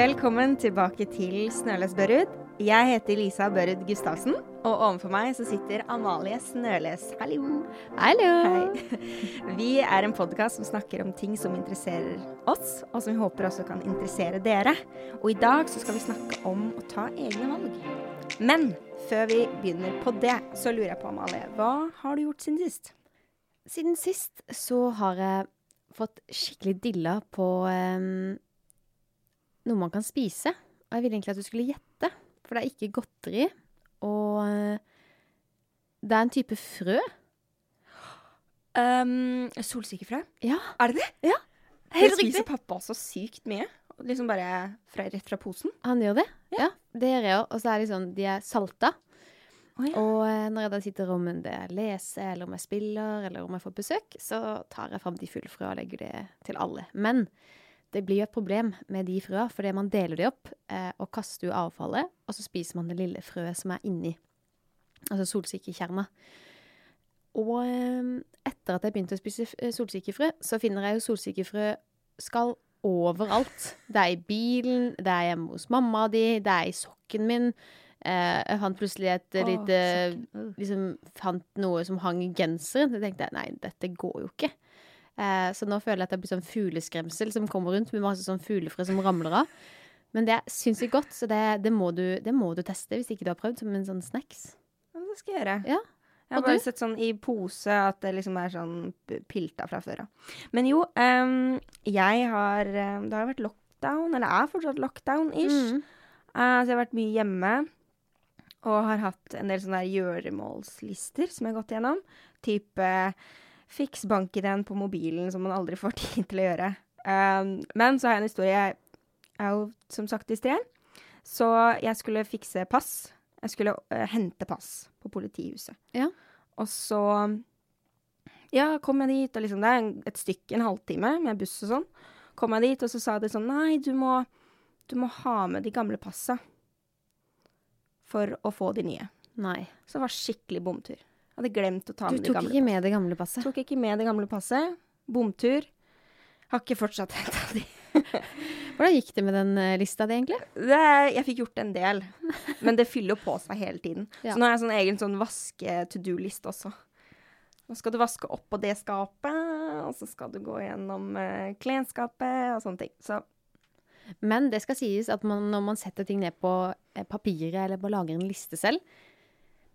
Velkommen tilbake til Snøles Børud. Jeg heter Lisa Børud Gustavsen, og overfor meg så sitter Amalie Snøles. Hallo. Hallo. Hei. Vi er en podkast som snakker om ting som interesserer oss, og som vi håper også kan interessere dere. Og i dag så skal vi snakke om å ta egne valg. Men før vi begynner på det, så lurer jeg på, Amalie, hva har du gjort siden sist? Siden sist så har jeg fått skikkelig dilla på um, noe man kan spise. Og jeg ville egentlig at du skulle gjette, for det er ikke godteri. Og uh, det er en type frø. Um, solsikkefrø? Ja. Er det det? Ja, Det helt spiser pappa også sykt mye. Liksom bare fra, rett fra posen. Han gjør det? Ja. Ja, det gjør jeg òg. Og så er de sånn, de er salta. Oh, ja. Og eh, når jeg da sitter om det jeg leser, eller om jeg spiller, eller om jeg får besøk, så tar jeg fram de fullfrøa og legger det til alle. Men det blir jo et problem med de frøa, fordi man deler de opp eh, og kaster jo avfallet, og så spiser man det lille frøet som er inni. Altså solsikkekjerna. Og eh, etter at jeg begynte å spise eh, solsikkefrø, så finner jeg jo solsikkefrø skal overalt. Det er i bilen, det er hjemme hos mamma di, det er i sokken min. Eh, jeg fant plutselig et oh, lite. Øh. liksom fant noe som hang i genseren. Så tenkte jeg nei, dette går jo ikke. Eh, så nå føler jeg at det blir sånn fugleskremsel som kommer rundt med masse sånn fuglefrø som ramler av. Men det er sinnssykt godt, så det, det, må du, det må du teste hvis ikke du har prøvd, som en sånn snacks. Ja, det skal jeg gjøre. Ja. Jeg har bare sett sånn i pose at det liksom er sånn pilta fra før av. Men jo, um, jeg har Det har vært lockdown, eller er fortsatt lockdown-ish. Mm. Uh, så jeg har vært mye hjemme. Og har hatt en del sånne gjøremålslister som jeg har gått gjennom. Type fiks bank-ideen på mobilen som man aldri får tid til å gjøre. Um, men så har jeg en historie. Jeg er jo som sagt i sted. Så jeg skulle fikse pass. Jeg skulle uh, hente pass på politihuset. Ja. Og så Ja, kom jeg dit, og liksom Det er et stykke, en halvtime, med buss og sånn. Kom jeg dit, og så sa de sånn Nei, du må, du må ha med de gamle passa for å få de nye. Nei. Så det var skikkelig bomtur. Hadde glemt å ta Du med Du tok ikke med det gamle passet. Tok ikke med det gamle passet. Bomtur. Har ikke fortsatt henta de. Hvordan gikk det med den eh, lista di, egentlig? Det, jeg fikk gjort en del, men det fyller jo på seg hele tiden. Ja. Så nå har jeg sånn egen sånn vaske-to-do-liste også. Nå skal du vaske opp på det skapet, og så skal du gå gjennom uh, klesskapet og sånne ting. Så Men det skal sies at man, når man setter ting ned på eh, papiret eller bare lager en liste selv,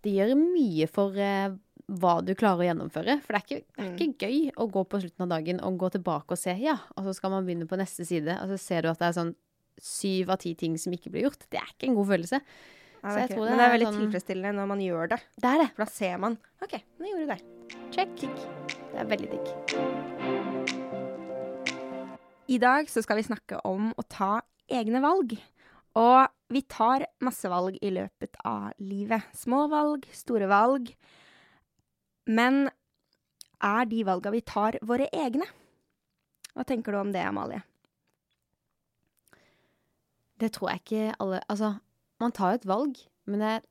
det gjør mye for eh, hva du klarer å gjennomføre. For det er, ikke, det er ikke gøy å gå på slutten av dagen og gå tilbake og se, ja, og så skal man begynne på neste side, og så ser du at det er sånn syv av ti ting som ikke blir gjort. Det er ikke en god følelse. ja, Så det tror Men det det er er veldig sånn- tilfredsstillende når man gjør det. Det er det. For da ser man OK, nå gjorde du det. Check. Det er veldig digg. I dag så skal vi snakke om å ta egne valg. Og vi tar masse valg i løpet av livet. Små valg, store valg. Men er de valga vi tar, våre egne? Hva tenker du om det, Amalie? Det tror jeg ikke alle Altså, man tar et valg, men jeg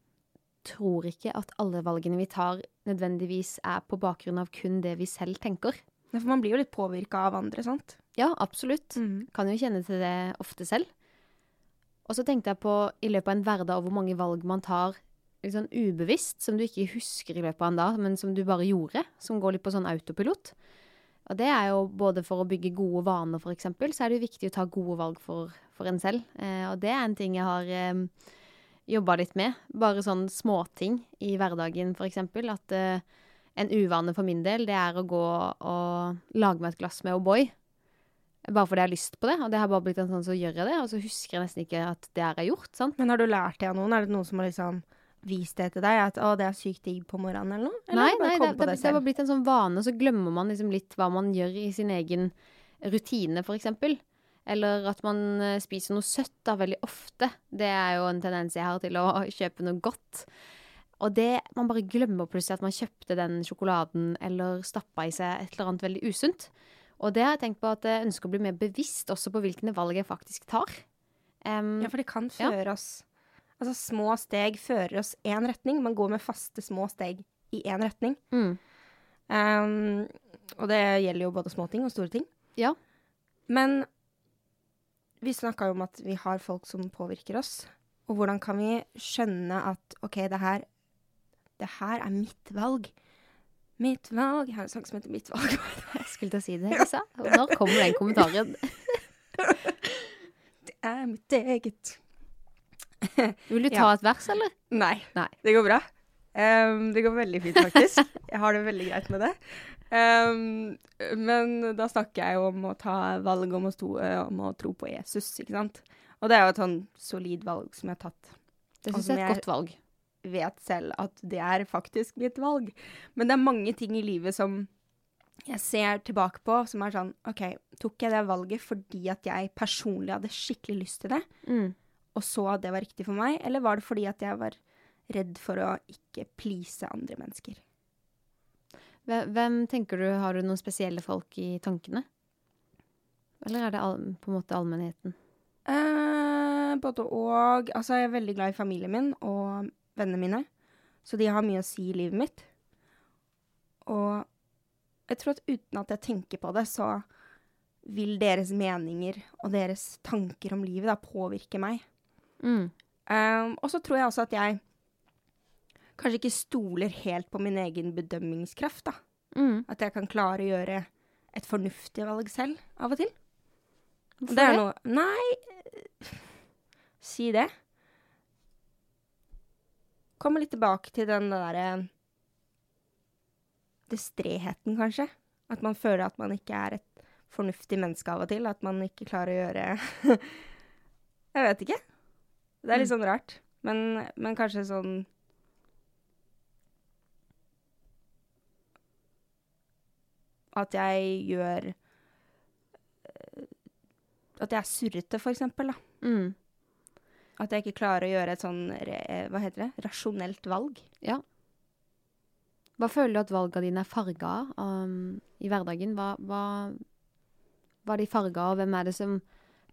tror ikke at alle valgene vi tar, nødvendigvis er på bakgrunn av kun det vi selv tenker. Ja, For man blir jo litt påvirka av andre, sant? Ja, absolutt. Mm. Kan jo kjenne til det ofte selv. Og så tenkte jeg på i løpet av en hverdag hvor mange valg man tar litt sånn ubevisst, som du ikke husker i løpet av en dag, men som du bare gjorde, som går litt på sånn autopilot. Og det er jo både for å bygge gode vaner, eksempel, så er det jo viktig å ta gode valg for, for en selv. Eh, og det er en ting jeg har eh, jobba litt med. Bare sånn småting i hverdagen, eksempel. At eh, en uvane for min del, det er å gå og lage meg et glass med O'boy. Bare fordi jeg har lyst på det. Og det har bare blitt en sånn så gjør jeg det, og så husker jeg nesten ikke at det er gjort. sant? Men har du lært det av noen? Er det noen som har liksom vist det til deg? At å, det er sykt digg på morgenen, eller noe? Eller Nei, nei det, det, det, det har bare blitt en sånn vane, og så glemmer man liksom litt hva man gjør i sin egen rutine, for eksempel. Eller at man eh, spiser noe søtt da, veldig ofte. Det er jo en tendens jeg har til å kjøpe noe godt. Og det, man bare glemmer plutselig at man kjøpte den sjokoladen eller stappa i seg et eller annet veldig usunt. Og det har jeg tenkt på at jeg ønsker å bli mer bevisst også på hvilke valg jeg faktisk tar. Um, Ja, for det kan Ja. føre oss Altså, små steg fører oss én retning. Man går med faste små steg i én retning. mm, Um, og det gjelder jo både små ting og store ting. Ja. Men vi snakka jo om at vi har folk som påvirker oss. Og hvordan kan vi skjønne at OK, det her, det her er mitt valg. Mitt valg. Jeg har en sang som heter Mitt valg. Jeg skulle til å si det, Lisa. Og når kommer den kommentaren? Det er mitt eget. Vil du ta Ja. et vers, eller? Nei. Nei. Det går bra. Um, det går veldig fint, faktisk. Jeg har det veldig greit med det. Um, men da snakker jeg jo om å ta valg om å, eh, om å tro på Jesus, ikke sant. Og det er jo et sånn solid valg som jeg har tatt. Det syns jeg er et godt valg. Vet selv at det er faktisk mitt valg. Men det er mange ting i livet som jeg ser tilbake på som er sånn OK, tok jeg det valget fordi at jeg personlig hadde skikkelig lyst til det, Mm. og så at det var riktig for meg, eller var det fordi at jeg var redd for å ikke please andre mennesker? Hvem tenker du, Har du noen spesielle folk i tankene? Eller er det på en måte allmennheten? Eh, både og. Altså, jeg er veldig glad i familien min og vennene mine, så de har mye å si i livet mitt. Og jeg tror at uten at jeg tenker på det, så vil deres meninger og deres tanker om livet da påvirke meg. Mm. Um, og så tror jeg også at jeg kanskje ikke stoler helt på min egen bedømmingskraft, da. Mm. At jeg kan klare å gjøre et fornuftig valg selv, av og til. Hvorfor det er noe Nei, si det. Kommer litt tilbake til den derre Distreheten, kanskje. At man føler at man ikke er et fornuftig menneske av og til. At man ikke klarer å gjøre Jeg vet ikke. Det er litt sånn rart. Men, men kanskje sånn At jeg gjør eh, At jeg er surrete, for eksempel. Da. Mm. At jeg ikke klarer å gjøre et sånn hva heter det, rasjonelt valg. Ja. Hva føler du at valgene dine er farga av um, i hverdagen? Hva, hva, hva er de farga av? Hvem er det som,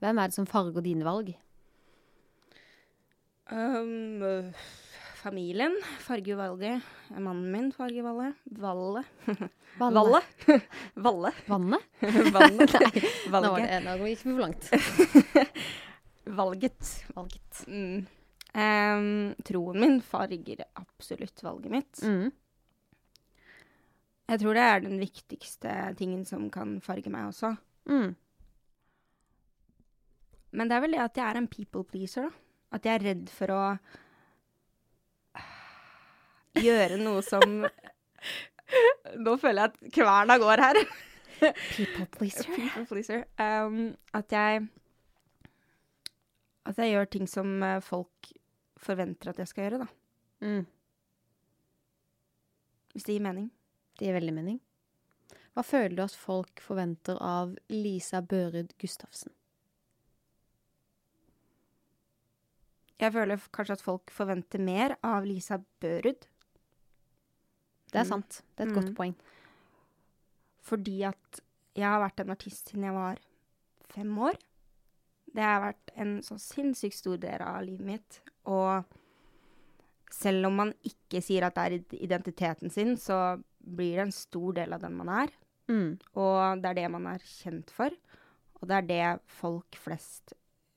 hvem er det som farger dine valg? Um, familien farger jo valget. Mannen min farger valget. Valle. Valle. Valle. Vannet? Vannet. Nei, valget. nå, det, nå gikk vi for langt. Valget. Valget. Mm. Um, troen min farger absolutt valget mitt. Mm. Jeg tror det er den viktigste tingen som kan farge meg også. Mm. Men det er vel det at jeg er en people pleaser, da. At jeg er redd for å gjøre noe som Nå føler jeg at kverna går her. People pleaser. People pleaser. Um, at jeg At jeg gjør ting som eh, folk forventer at jeg skal gjøre, da. Mm. Hvis det gir mening. Det gir veldig mening. Hva føler du at folk forventer av Lisa Børud Gustavsen? Jeg føler kanskje at folk forventer mer av Lisa Børud. Det er Mm. sant. Det er et Mm. godt poeng. Fordi at jeg har vært en artist siden jeg var fem år. Det har vært en så sinnssykt stor del av livet mitt. Og selv om man ikke sier at det er identiteten sin, så blir det en stor del av den man er. Mm. Og det er det man er kjent for. Og det er det folk flest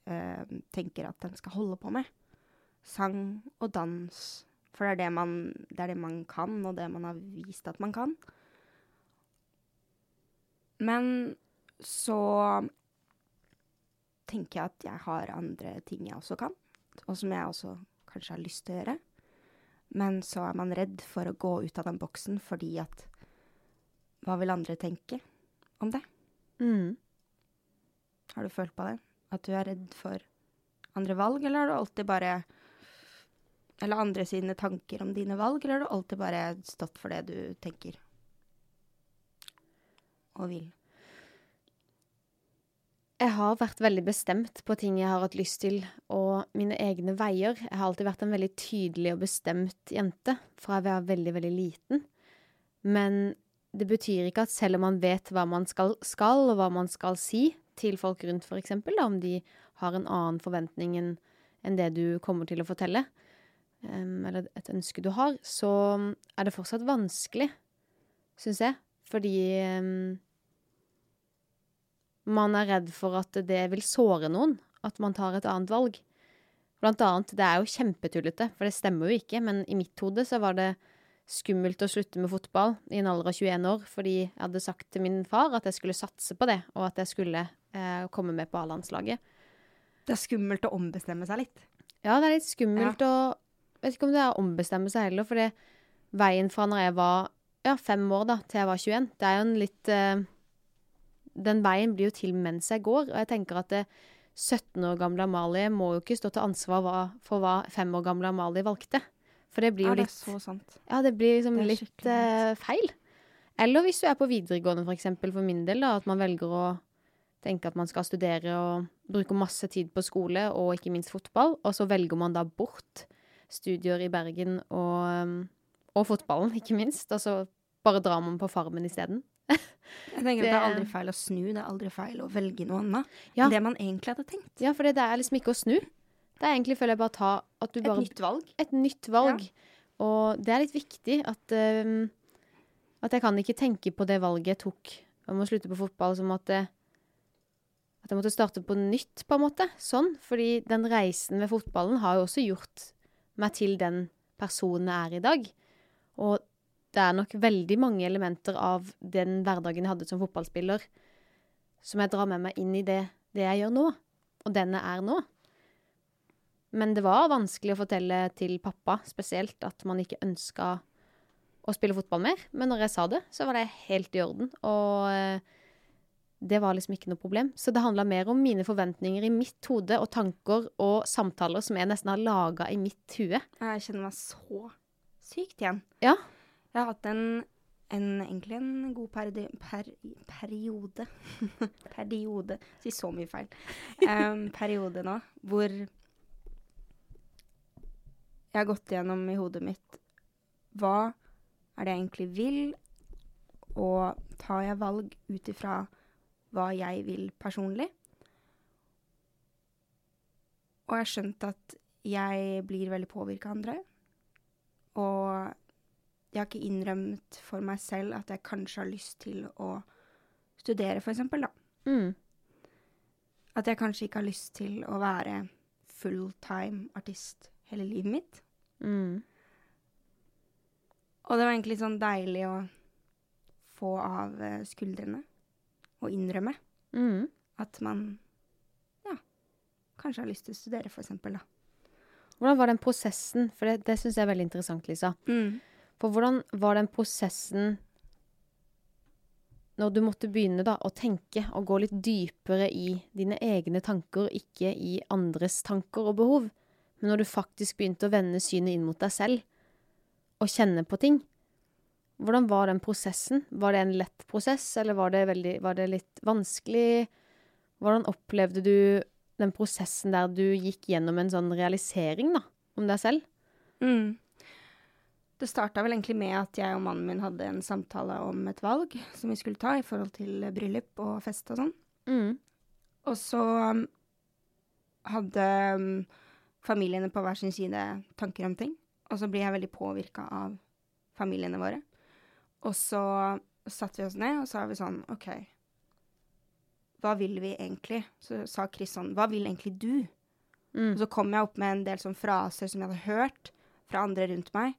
eh, tenker at den skal holde på med. Sang og dans. For det er det, man, det er det man kan, og det man har vist at man kan. Men så tenker jeg at jeg har andre ting jeg også kan, og som jeg også kanskje har lyst til å gjøre. Men så er man redd for å gå ut av den boksen fordi at Hva vil andre tenke om det? Mm. Har du følt på det? At du er redd for andre valg, eller har du alltid bare Eller andre sine tanker om dine valg, eller har du alltid bare stått for det du tenker og vil? Jeg har vært veldig bestemt på ting jeg har hatt lyst til, og mine egne veier. Jeg har alltid vært en veldig tydelig og bestemt jente fra jeg var veldig, veldig liten. Men det betyr ikke at selv om man vet hva man skal, skal og hva man skal si til folk rundt, eksempel, om de har en annen forventning enn det du kommer til å fortelle, eller et ønske du har, så er det fortsatt vanskelig, syns jeg. Fordi man er redd for at det vil såre noen, at man tar et annet valg. Blant annet, det er jo kjempetullete, for det stemmer jo ikke, men i mitt hode så var det skummelt å slutte med fotball i en alder av 21 år, fordi jeg hadde sagt til min far at jeg skulle satse på det, og at jeg skulle eh, komme med på A-landslaget. Det er skummelt å ombestemme seg litt. Ja, det er litt skummelt å Vet ikke om det er å ombestemme seg heller, for veien fra når jeg var ja, fem år da, til jeg var 21, det er jo en litt eh, Den veien blir jo til mens jeg går, og jeg tenker at det, 17 år gamle Amalie må jo ikke stå til ansvar for hva 5 år gamle Amalie valgte. For det blir jo Ja, det er så sant. Ja, det blir liksom Det litt eh, feil. Eller hvis du er på videregående, for eksempel, for min del, da, at man velger å tenke at man skal studere og bruke masse tid på skole, og ikke minst fotball, og så velger man da bort studier i Bergen og, og fotballen, ikke minst, og så bare drar man på Farmen isteden. Jeg tenker at det er aldri feil å snu, det er aldri feil å velge noe annet. Ja. Det man egentlig hadde tenkt. Ja, for det er liksom ikke å snu. Det er egentlig, føler jeg, bare å ta at du Et nytt valg. et nytt valg. Og det er litt viktig at, um, at jeg kan ikke tenke på det valget jeg tok om å slutte på fotball som at, det, at jeg måtte starte på nytt, på en måte. Sånn. Fordi den reisen ved fotballen har jo også gjort meg til den personen jeg er i dag. Og det er nok veldig mange elementer av den hverdagen jeg hadde som fotballspiller, som jeg drar med meg inn i det, det jeg gjør nå. Og den jeg er nå. Men det var vanskelig å fortelle til pappa spesielt at man ikke ønska å spille fotball mer. Men når jeg sa det, så var det helt i orden. Og eh, det var liksom ikke noe problem. Så det handla mer om mine forventninger i mitt hode og tanker og samtaler som jeg nesten har laga i mitt hue. Jeg kjenner meg så sykt igjen. Ja. Jeg har hatt en, en egentlig en god peri per, periode Periode. Si så mye feil. Um, periode nå hvor jeg har gått gjennom i hodet mitt hva er det jeg egentlig vil, og tar jeg valg ut ifra hva jeg vil personlig? Og jeg har skjønt at jeg blir veldig påvirka av andre. Og jeg har ikke innrømt for meg selv at jeg kanskje har lyst til å studere, eksempel, da. Mm. At jeg kanskje ikke har lyst til å være fulltime artist hele livet mitt. Mm. Og det var egentlig sånn deilig å få av eh, skuldrene og innrømme Mm. at man ja, kanskje har lyst til å studere, for eksempel, da. Hvordan var den prosessen? For det, det syns jeg er veldig interessant, Lisa. For hvordan var den prosessen når du måtte begynne da å tenke og gå litt dypere i dine egne tanker, ikke i andres tanker og behov, men når du faktisk begynte å vende synet inn mot deg selv og kjenne på ting? Hvordan var den prosessen? Var det en lett prosess, eller var det, veldig, var det litt vanskelig? Hvordan opplevde du den prosessen der du gikk gjennom en sånn realisering da, om deg selv? Mm. Det starta vel egentlig med at jeg og mannen min hadde en samtale om et valg som vi skulle ta i forhold til bryllup og fest og sånn. Mm. Og så um, hadde um, familiene på hver sin side tanker om ting. Og så blir jeg veldig påvirka av familiene våre. Og så satte vi oss ned, og så er vi sånn OK, hva vil vi egentlig? Så sa Chris sånn, hva vil egentlig du? Mm. Og så kom jeg opp med en del sånn fraser som jeg hadde hørt fra andre rundt meg.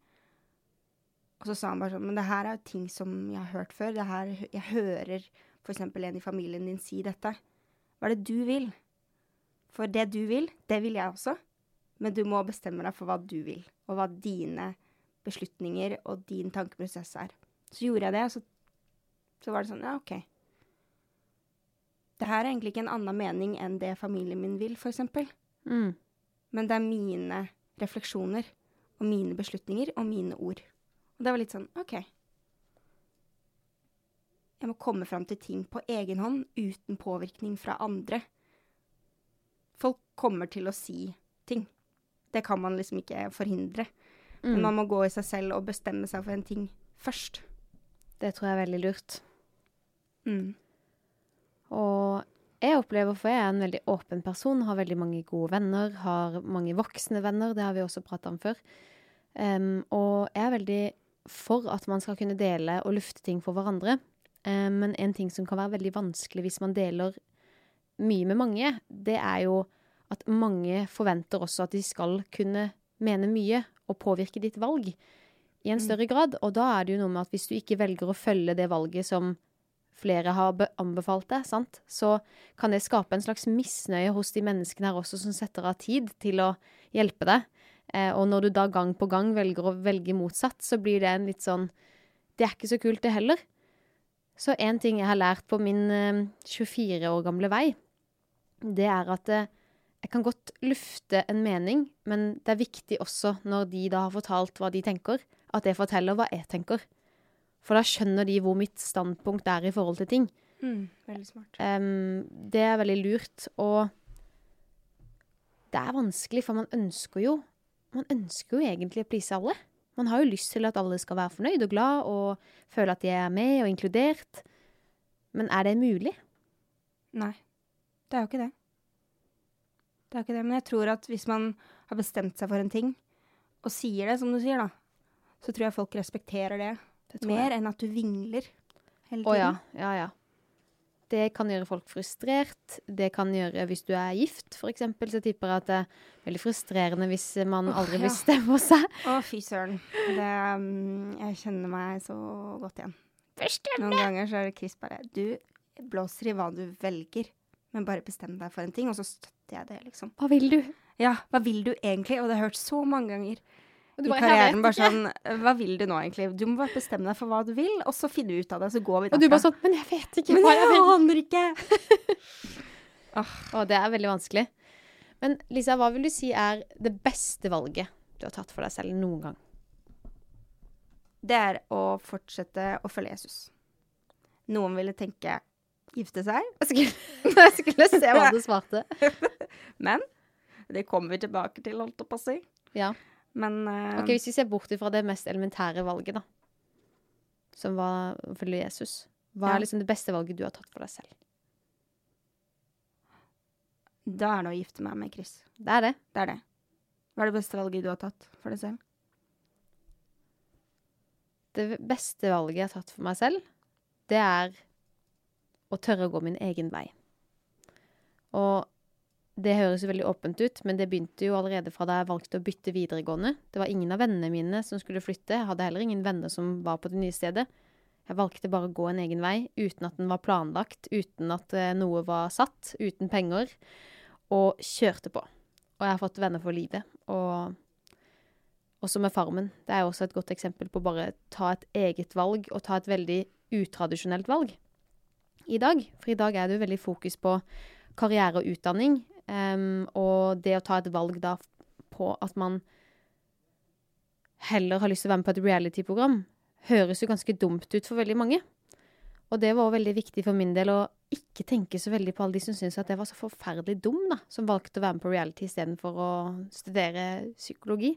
Og så sa han bare sånn Men det her er jo ting som jeg har hørt før. Det her, jeg hører f.eks. en i familien din si dette. Hva er det du vil? For det du vil, det vil jeg også. Men du må bestemme deg for hva du vil, og hva dine beslutninger og din tankeprosess er. Så gjorde jeg det, og så, så var det sånn Ja, OK. Det her er egentlig ikke en annen mening enn det familien min vil, f.eks. Mm. Men det er mine refleksjoner og mine beslutninger og mine ord. Og det var litt sånn OK. Jeg må komme fram til ting på egen hånd uten påvirkning fra andre. Folk kommer til å si ting. Det kan man liksom ikke forhindre. Men Mm. man må gå i seg selv og bestemme seg for en ting først. Det tror jeg er veldig lurt. Mm. Og jeg opplever, for jeg er en veldig åpen person, har veldig mange gode venner, har mange voksne venner, det har vi også prata om før. Um, og jeg er veldig for at man skal kunne dele og lufte ting for hverandre. Eh, men en ting som kan være veldig vanskelig hvis man deler mye med mange, det er jo at mange forventer også at de skal kunne mene mye og påvirke ditt valg i en Mm. større grad. Og da er det jo noe med at hvis du ikke velger å følge det valget som flere har anbefalt deg, sant, så kan det skape en slags misnøye hos de menneskene her også som setter av tid til å hjelpe deg. Eh, og når du da gang på gang velger å velge motsatt, så blir det en litt sånn Det er ikke så kult, det heller. Så en ting jeg har lært på min eh, 24 år gamle vei, det er at eh, jeg kan godt lufte en mening, men det er viktig også når de da har fortalt hva de tenker, at jeg forteller hva jeg tenker. For da skjønner de hvor mitt standpunkt er i forhold til ting. Mm, veldig smart. Um, det er veldig lurt, og det er vanskelig, for man ønsker jo Man ønsker jo egentlig å please alle. Man har jo lyst til at alle skal være fornøyd og glad og føle at de er med og inkludert. Men er det mulig? Nei, det er jo ikke det. Det er ikke det, men jeg tror at hvis man har bestemt seg for en ting, og sier det, som du sier, da, så tror jeg folk respekterer det Det mer enn at du vingler hele tiden. Å ja, ja, ja. Det kan gjøre folk frustrert. Det kan gjøre hvis du er gift, eksempel, så tipper jeg at det er veldig frustrerende hvis man Åh, aldri ja. bestemmer seg. Å, fy søren. Det, um, jeg kjenner meg så godt igjen. Noen ganger så er det Chris bare Du blåser i hva du velger, men bare bestem deg for en ting, og så støtter jeg det, liksom. Hva vil du? Ja, hva vil du egentlig? Og det har jeg hørt så mange ganger i «Jeg karrieren. Bare sånn Hva vil du nå, egentlig? Du må bare bestemme deg for hva du vil, og så finne ut av det, så går vi Og du bare sånn Men jeg vet ikke Men hva jeg jeg vil. aner ikke! Og det er veldig vanskelig. Men Lisa, hva vil du si er det beste valget du har tatt for deg selv noen gang? Det er å fortsette å følge Jesus. Noen ville tenke gifte seg, Jeg skulle, jeg skulle se hva du svarte. men det kommer vi tilbake til, holdt jeg på å si. Ja. Men uh, Ok, Hvis vi ser bort fra det mest elementære valget, da, som var å følge Jesus, hva Ja. er liksom det beste valget du har tatt for deg selv? da er det å gifte meg med Chris. Det er det. Det er det. Hva er det beste valget du har tatt for deg selv? Det beste valget jeg har tatt for meg selv, det er å tørre å gå min egen vei. Og det høres jo veldig åpent ut, men det begynte jo allerede fra da jeg valgte å bytte videregående. Det var ingen av vennene mine som skulle flytte. Jeg hadde heller ingen venner som var på det nye stedet. Jeg valgte bare å gå en egen vei, uten at den var planlagt, uten at eh, noe var satt, uten penger, og kjørte på. Og jeg har fått venner for livet. Og også med Farmen. Det er også et godt eksempel på bare ta et eget valg, og ta et veldig utradisjonelt valg i dag. For i dag er det jo veldig fokus på karriere og utdanning, em, og det å ta et valg da på at man heller har lyst til å være med på et reality-program, høres jo ganske dumt ut for veldig mange. Og det var også veldig viktig for min del å ikke tenke så veldig på alle de som syntes at jeg var så forferdelig dum, da, som valgte å være med på reality istedenfor å studere psykologi.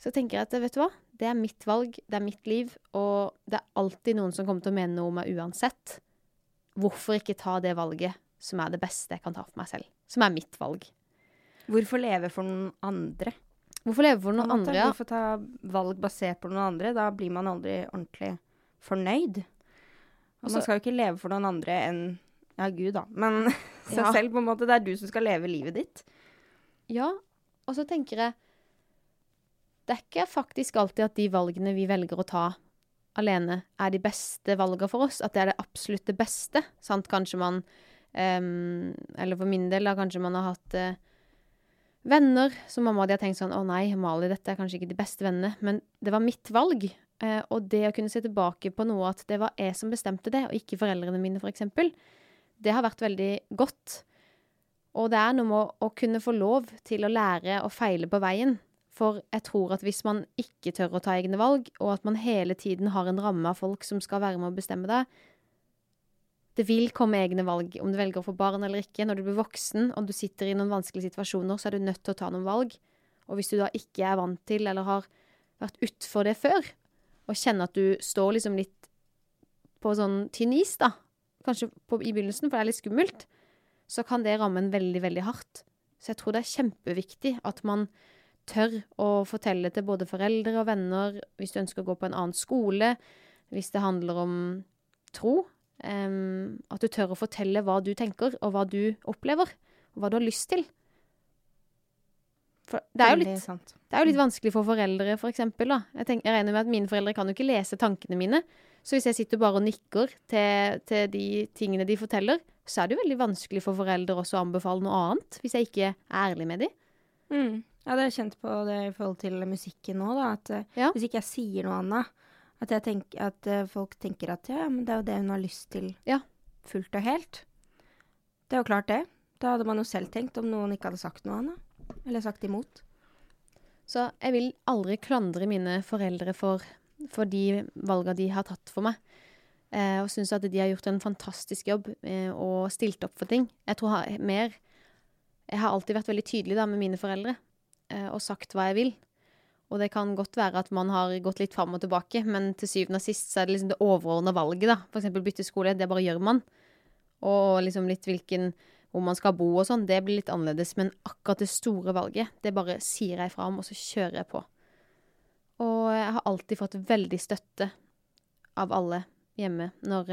Så tenker jeg at vet du hva, det er mitt valg, det er mitt liv, og det er alltid noen som kommer til å mene noe om meg uansett. Hvorfor ikke ta det valget som er det beste jeg kan ta for meg selv? Som er mitt valg. Hvorfor leve for noen andre? Hvorfor leve for noen andre? Ja? Hvorfor ta valg basert på noen andre? Da blir man aldri ordentlig fornøyd. Og Altså- man skal jo ikke leve for noen andre enn ja, Gud, da. Men seg Ja. selv, på en måte. Det er du som skal leve livet ditt. Ja, og så tenker jeg Det er ikke faktisk alltid at de valgene vi velger å ta alene, er de beste valgene for oss. At det er det absolutt det beste. Sant? Kanskje man em, Eller for min del, da, kanskje man har hatt uh, venner som mamma og de har tenkt sånn Å nei, Mali, dette er kanskje ikke de beste vennene. Men det var mitt valg. Uh, og det å kunne se tilbake på noe at det var jeg som bestemte det, og ikke foreldrene mine, for eksempel, det har vært veldig godt. Og det er noe med å, å kunne få lov til å lære og feile på veien. For jeg tror at hvis man ikke tør å ta egne valg, og at man hele tiden har en ramme av folk som skal være med å bestemme det Det vil komme egne valg, om du velger å få barn eller ikke. Når du blir voksen og du sitter i noen vanskelige situasjoner, så er du nødt til å ta noen valg. Og hvis du da ikke er vant til, eller har vært utfor det før, og kjenner at du står liksom litt på sånn tynn is, da, kanskje på, i begynnelsen, for det er litt skummelt, så kan det ramme en veldig, veldig hardt. Så jeg tror det er kjempeviktig at man tør å fortelle til både foreldre og venner hvis du ønsker å gå på en annen skole, hvis det handler om tro, Em, at du tør å fortelle hva du tenker, og hva du opplever. Og hva du har lyst til. For det er jo litt det er jo litt vanskelig for foreldre, for eksempel, da. Jeg, tenker, jeg regner med at mine foreldre kan jo ikke lese tankene mine. Så hvis jeg sitter bare og nikker til, til de tingene de forteller, så er det jo veldig vanskelig for foreldre også å anbefale noe annet, hvis jeg ikke er ærlig med dem. Mm. Ja, det har jeg kjent på det i forhold til musikken nå, da. At eh, Ja. hvis ikke jeg sier noe annet, at, jeg tenk, at eh, folk tenker at ja, men det er jo det hun har lyst til Ja. fullt og helt. Det er jo klart det. Da hadde man jo selv tenkt om noen ikke hadde sagt noe annet. Eller sagt imot. Så jeg vil aldri klandre mine foreldre for, for de valgene de har tatt for meg. Eh, og syns at de har gjort en fantastisk jobb eh, og stilt opp for ting. Jeg tror ha, mer Jeg har alltid vært veldig tydelig da med mine foreldre eh, og sagt hva jeg vil. Og det kan godt være at man har gått litt fram og tilbake, men til syvende og sist så er det liksom det overordna valget, da. For eksempel bytte det bare gjør man. Og liksom litt hvilken hvor man skal bo og sånn, det blir litt annerledes. Men akkurat det store valget, det bare sier jeg fra om, og så kjører jeg på. Og jeg har alltid fått veldig støtte av alle hjemme når,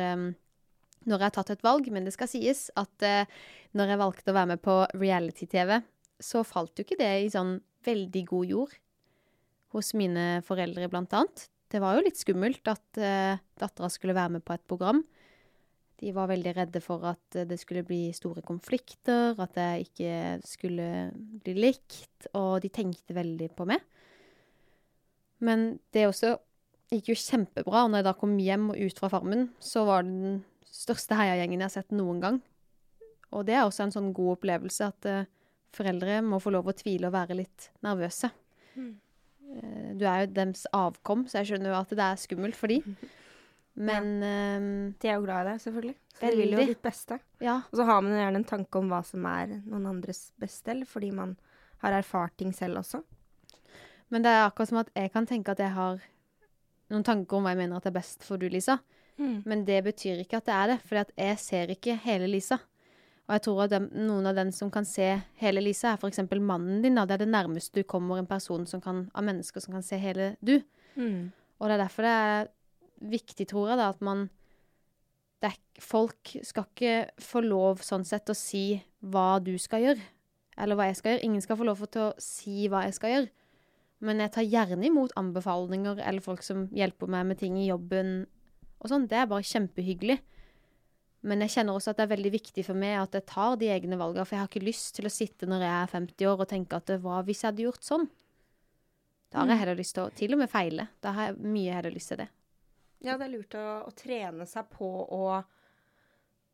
når jeg har tatt et valg. Men det skal sies at eh, når jeg valgte å være med på reality-TV, så falt jo ikke det i sånn veldig god jord hos mine foreldre, blant annet. Det var jo litt skummelt at uh, dattera skulle være med på et program. De var veldig redde for at eh, det skulle bli store konflikter, at jeg ikke skulle bli likt, og de tenkte veldig på meg. Men det også gikk jo kjempebra, og når jeg da kom hjem og ut fra Farmen, så var det den største heiagjengen jeg har sett noen gang. Og det er også en sånn god opplevelse at uh, foreldre må få lov å tvile og være litt nervøse. Mm. Eh, du er jo dems avkom, så jeg skjønner jo at det er skummelt for de. Men eh, De er jo glad i deg, selvfølgelig. Så de vil jo ditt beste. ja, Og så har man jo gjerne en tanke om hva som er noen andres beste, eller fordi man har erfart ting selv også. Men det er akkurat som at jeg kan tenke at jeg har noen tanker om hva jeg mener at er best for du, Lisa. Men det betyr ikke at det er det, for jeg ser ikke hele Lisa. Og jeg tror at dem, noen av dem som kan se hele Lisa, er f.eks. mannen din. Da. Det er det nærmeste du kommer en person som kan, av mennesker som kan se hele du. Mm. Og det er derfor det er viktig, tror jeg, da, at man er, Folk skal ikke få lov sånn sett å si hva du skal gjøre, eller hva jeg skal gjøre. Ingen skal få lov til å si hva jeg skal gjøre. Men jeg tar gjerne imot anbefalinger eller folk som hjelper meg med ting i jobben og sånn. Det er bare kjempehyggelig. Men jeg kjenner også at det er veldig viktig for meg at jeg tar de egne valgene, for jeg har ikke lyst til å sitte når jeg er 50 år og tenke at hva hvis jeg hadde gjort sånn? Da har jeg heller lyst til å til og med feile. Da har jeg mye heller lyst til det. Ja, det er lurt å, å trene seg på å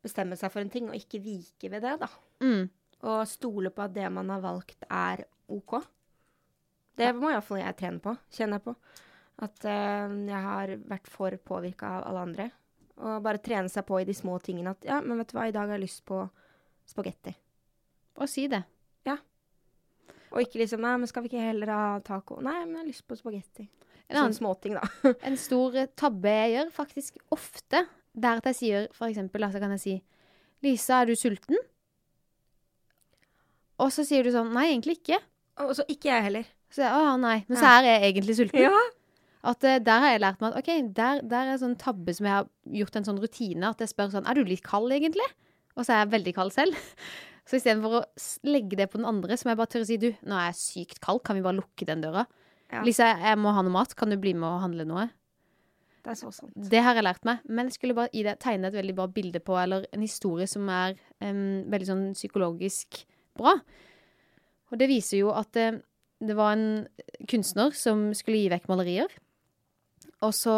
bestemme seg for en ting, og ikke vike ved det, da. Mm. Og stole på at det man har valgt, er OK. Det må iallfall jeg trene på, kjenner jeg på. At uh, jeg har vært for påvirka av alle andre. Og bare trene seg på i de små tingene at ja, men vet du hva, i dag har jeg lyst på spagetti. Og si det. Ja. Og ikke liksom nei, men skal vi ikke heller ha taco? Nei, men jeg har lyst på spagetti. Sånne småting, da. En stor tabbe jeg gjør, faktisk ofte, der at jeg sier for eksempel, altså kan jeg si Lisa, er du sulten? Og så sier du sånn Nei, egentlig ikke. Og så ikke jeg heller. Så å nei. Men så er jeg egentlig sulten. Ja. At uh, der har jeg lært meg at OK, der, der er en sånn tabbe som jeg har gjort en sånn rutine, at jeg spør sånn Er du litt kald, egentlig? Og så er jeg veldig kald selv. Så istedenfor å legge det på den andre, så må jeg bare tørre å si du, nå er jeg sykt kald, kan vi bare lukke den døra? Ja. Lisa, jeg, må ha noe mat, kan du bli med og handle noe? Det er så sant. Det har jeg lært meg, men jeg skulle bare i det tegne et veldig bra bilde på, eller en historie som er um, veldig sånn psykologisk bra. Og det viser jo at det, det var en kunstner som skulle gi vekk malerier. Og så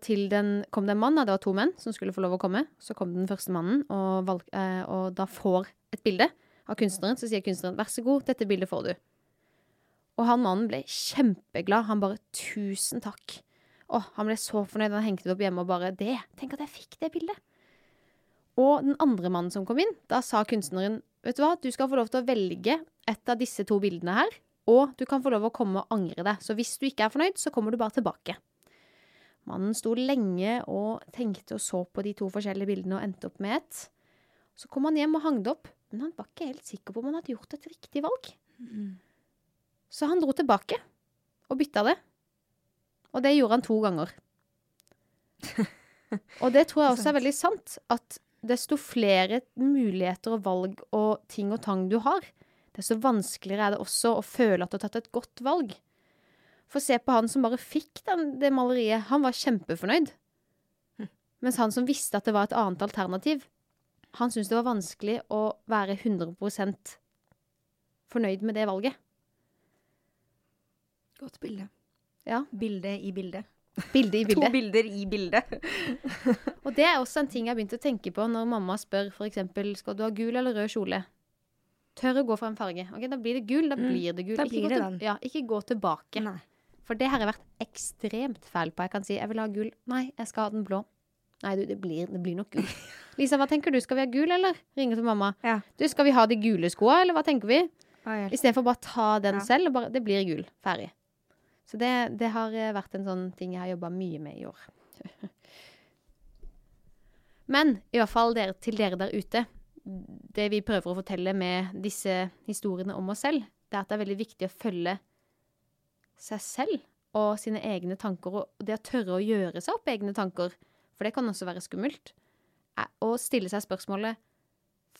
den, kom det en mann, det var to menn som skulle få lov å komme. Så kom den første mannen, og, valg, eh, og da får et bilde av kunstneren. Så sier kunstneren, vær så god, dette bildet får du. Og han mannen ble kjempeglad. Han bare, tusen takk. Åh, han ble så fornøyd. Han hengte det opp hjemme og bare Det! Tenk at jeg fikk det bildet! Og den andre mannen som kom inn, da sa kunstneren Vet du hva, du skal få lov til å velge et av disse to bildene her, og du kan få lov å komme og angre deg. Så hvis du ikke er fornøyd, så kommer du bare tilbake. Mannen sto lenge og tenkte og så på de to forskjellige bildene og endte opp med et. Så kom han hjem og hang det opp, men han var ikke helt sikker på om han hadde gjort et riktig valg. Så han dro tilbake og bytta det. Og det gjorde han to ganger. Og det tror jeg også er veldig sant. At desto flere muligheter og valg og ting og tang du har, desto vanskeligere er det også å føle at du har tatt et godt valg. For se på han som bare fikk den, det maleriet. Han var kjempefornøyd. Mens han som visste at det var et annet alternativ, han syntes det var vanskelig å være 100% fornøyd med det valget. Godt bilde. Ja. Bilde i bildet. Bilde i To bilder i bildet. Og det er også en ting jeg har begynt å tenke på når mamma spør for eksempel, skal du ha gul eller rød kjole. Tør å gå for en farge. Ok, Da blir det gul, da Mm, blir det gul. da ikke, blir gå det til, den. ja, ikke gå tilbake. Nei. For det har jeg vært ekstremt feil på. Jeg kan si jeg vil ha gul. Nei, jeg skal ha den blå. Nei, du, det blir, det blir nok gul. Lisa, hva tenker du? Skal vi ha gul, eller? Ringer til mamma. Ja. Du, skal vi ha de gule skoa, eller hva tenker vi? Istedenfor bare ta den Ja. selv. Og bare, det blir gul. Ferdig. Så det, det har eh, vært en sånn ting jeg har jobba mye med i år. Men i hvert fall dere, til dere der ute. Det vi prøver å fortelle med disse historiene om oss selv, det er at det er veldig viktig å følge seg selv og sine egne tanker, og det å tørre å gjøre seg opp egne tanker, for det kan også være skummelt. å stille seg spørsmålet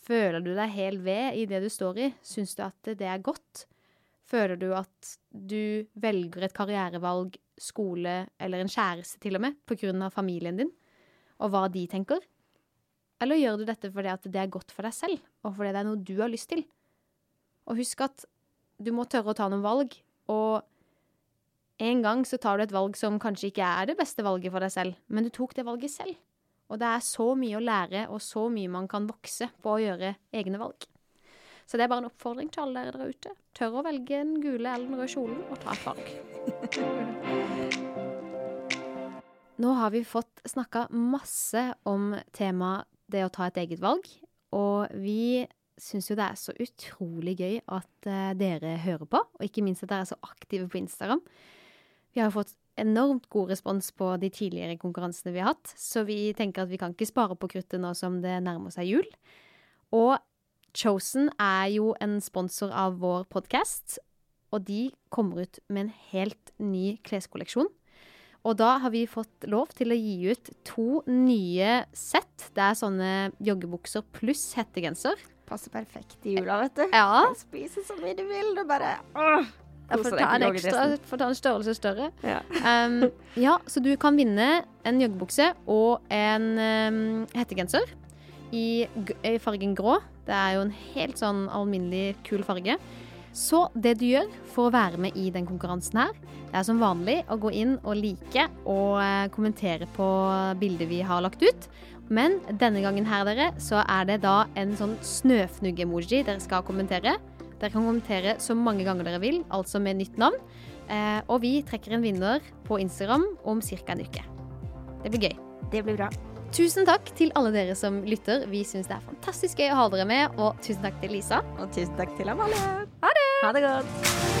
Føler du deg hel ved i det du står i? Syns du at det er godt? Føler du at du velger et karrierevalg, skole eller en kjæreste til og med, på grunn av familien din, og hva de tenker? Eller gjør du dette fordi at det er godt for deg selv, og fordi det er noe du har lyst til? Og husk at du må tørre å ta noen valg, og en gang så tar du et valg som kanskje ikke er det beste valget for deg selv, men du tok det valget selv. Og det er så mye å lære, og så mye man kan vokse på å gjøre egne valg. Så det er bare en oppfordring til alle dere der ute. Tør å velge den gule eller den røde kjolen, og ta et valg. Nå har vi fått snakka masse om temaet det å ta et eget valg, og vi syns jo det er så utrolig gøy at eh, dere hører på, og ikke minst at dere er så aktive på Instagram. Vi har fått enormt god respons på de tidligere konkurransene vi har hatt, så vi tenker at vi kan ikke spare på kruttet nå som det nærmer seg jul. Og Chosen er jo en sponsor av vår podkast, og de kommer ut med en helt ny kleskolleksjon. Og da har vi fått lov til å gi ut to nye sett. Det er sånne joggebukser pluss hettegenser. Passer perfekt i jula, vet du. Ja. Spise så mye du vil, du bare åh. Jeg Kose får ta en ekstra, ta en størrelse større. Ja. Um, ja, så du kan vinne en joggebukse og en um, hettegenser i, i fargen grå. Det er jo en helt sånn alminnelig kul farge. Så det du gjør for å være med i den konkurransen her, det er som vanlig å gå inn og like og eh, kommentere på bildet vi har lagt ut. Men denne gangen her, dere, så er det da en sånn snøfnugg-emoji dere skal kommentere. Dere kan kommentere så mange ganger dere vil, altså med nytt navn. Eh, og vi trekker en vinner på Instagram om ca. en uke. Det blir gøy. Det blir bra. Tusen takk til alle dere som lytter. Vi syns det er fantastisk gøy å ha dere med. Og tusen takk til Lisa. Og tusen takk til Amalie. Ha det! Ha det godt.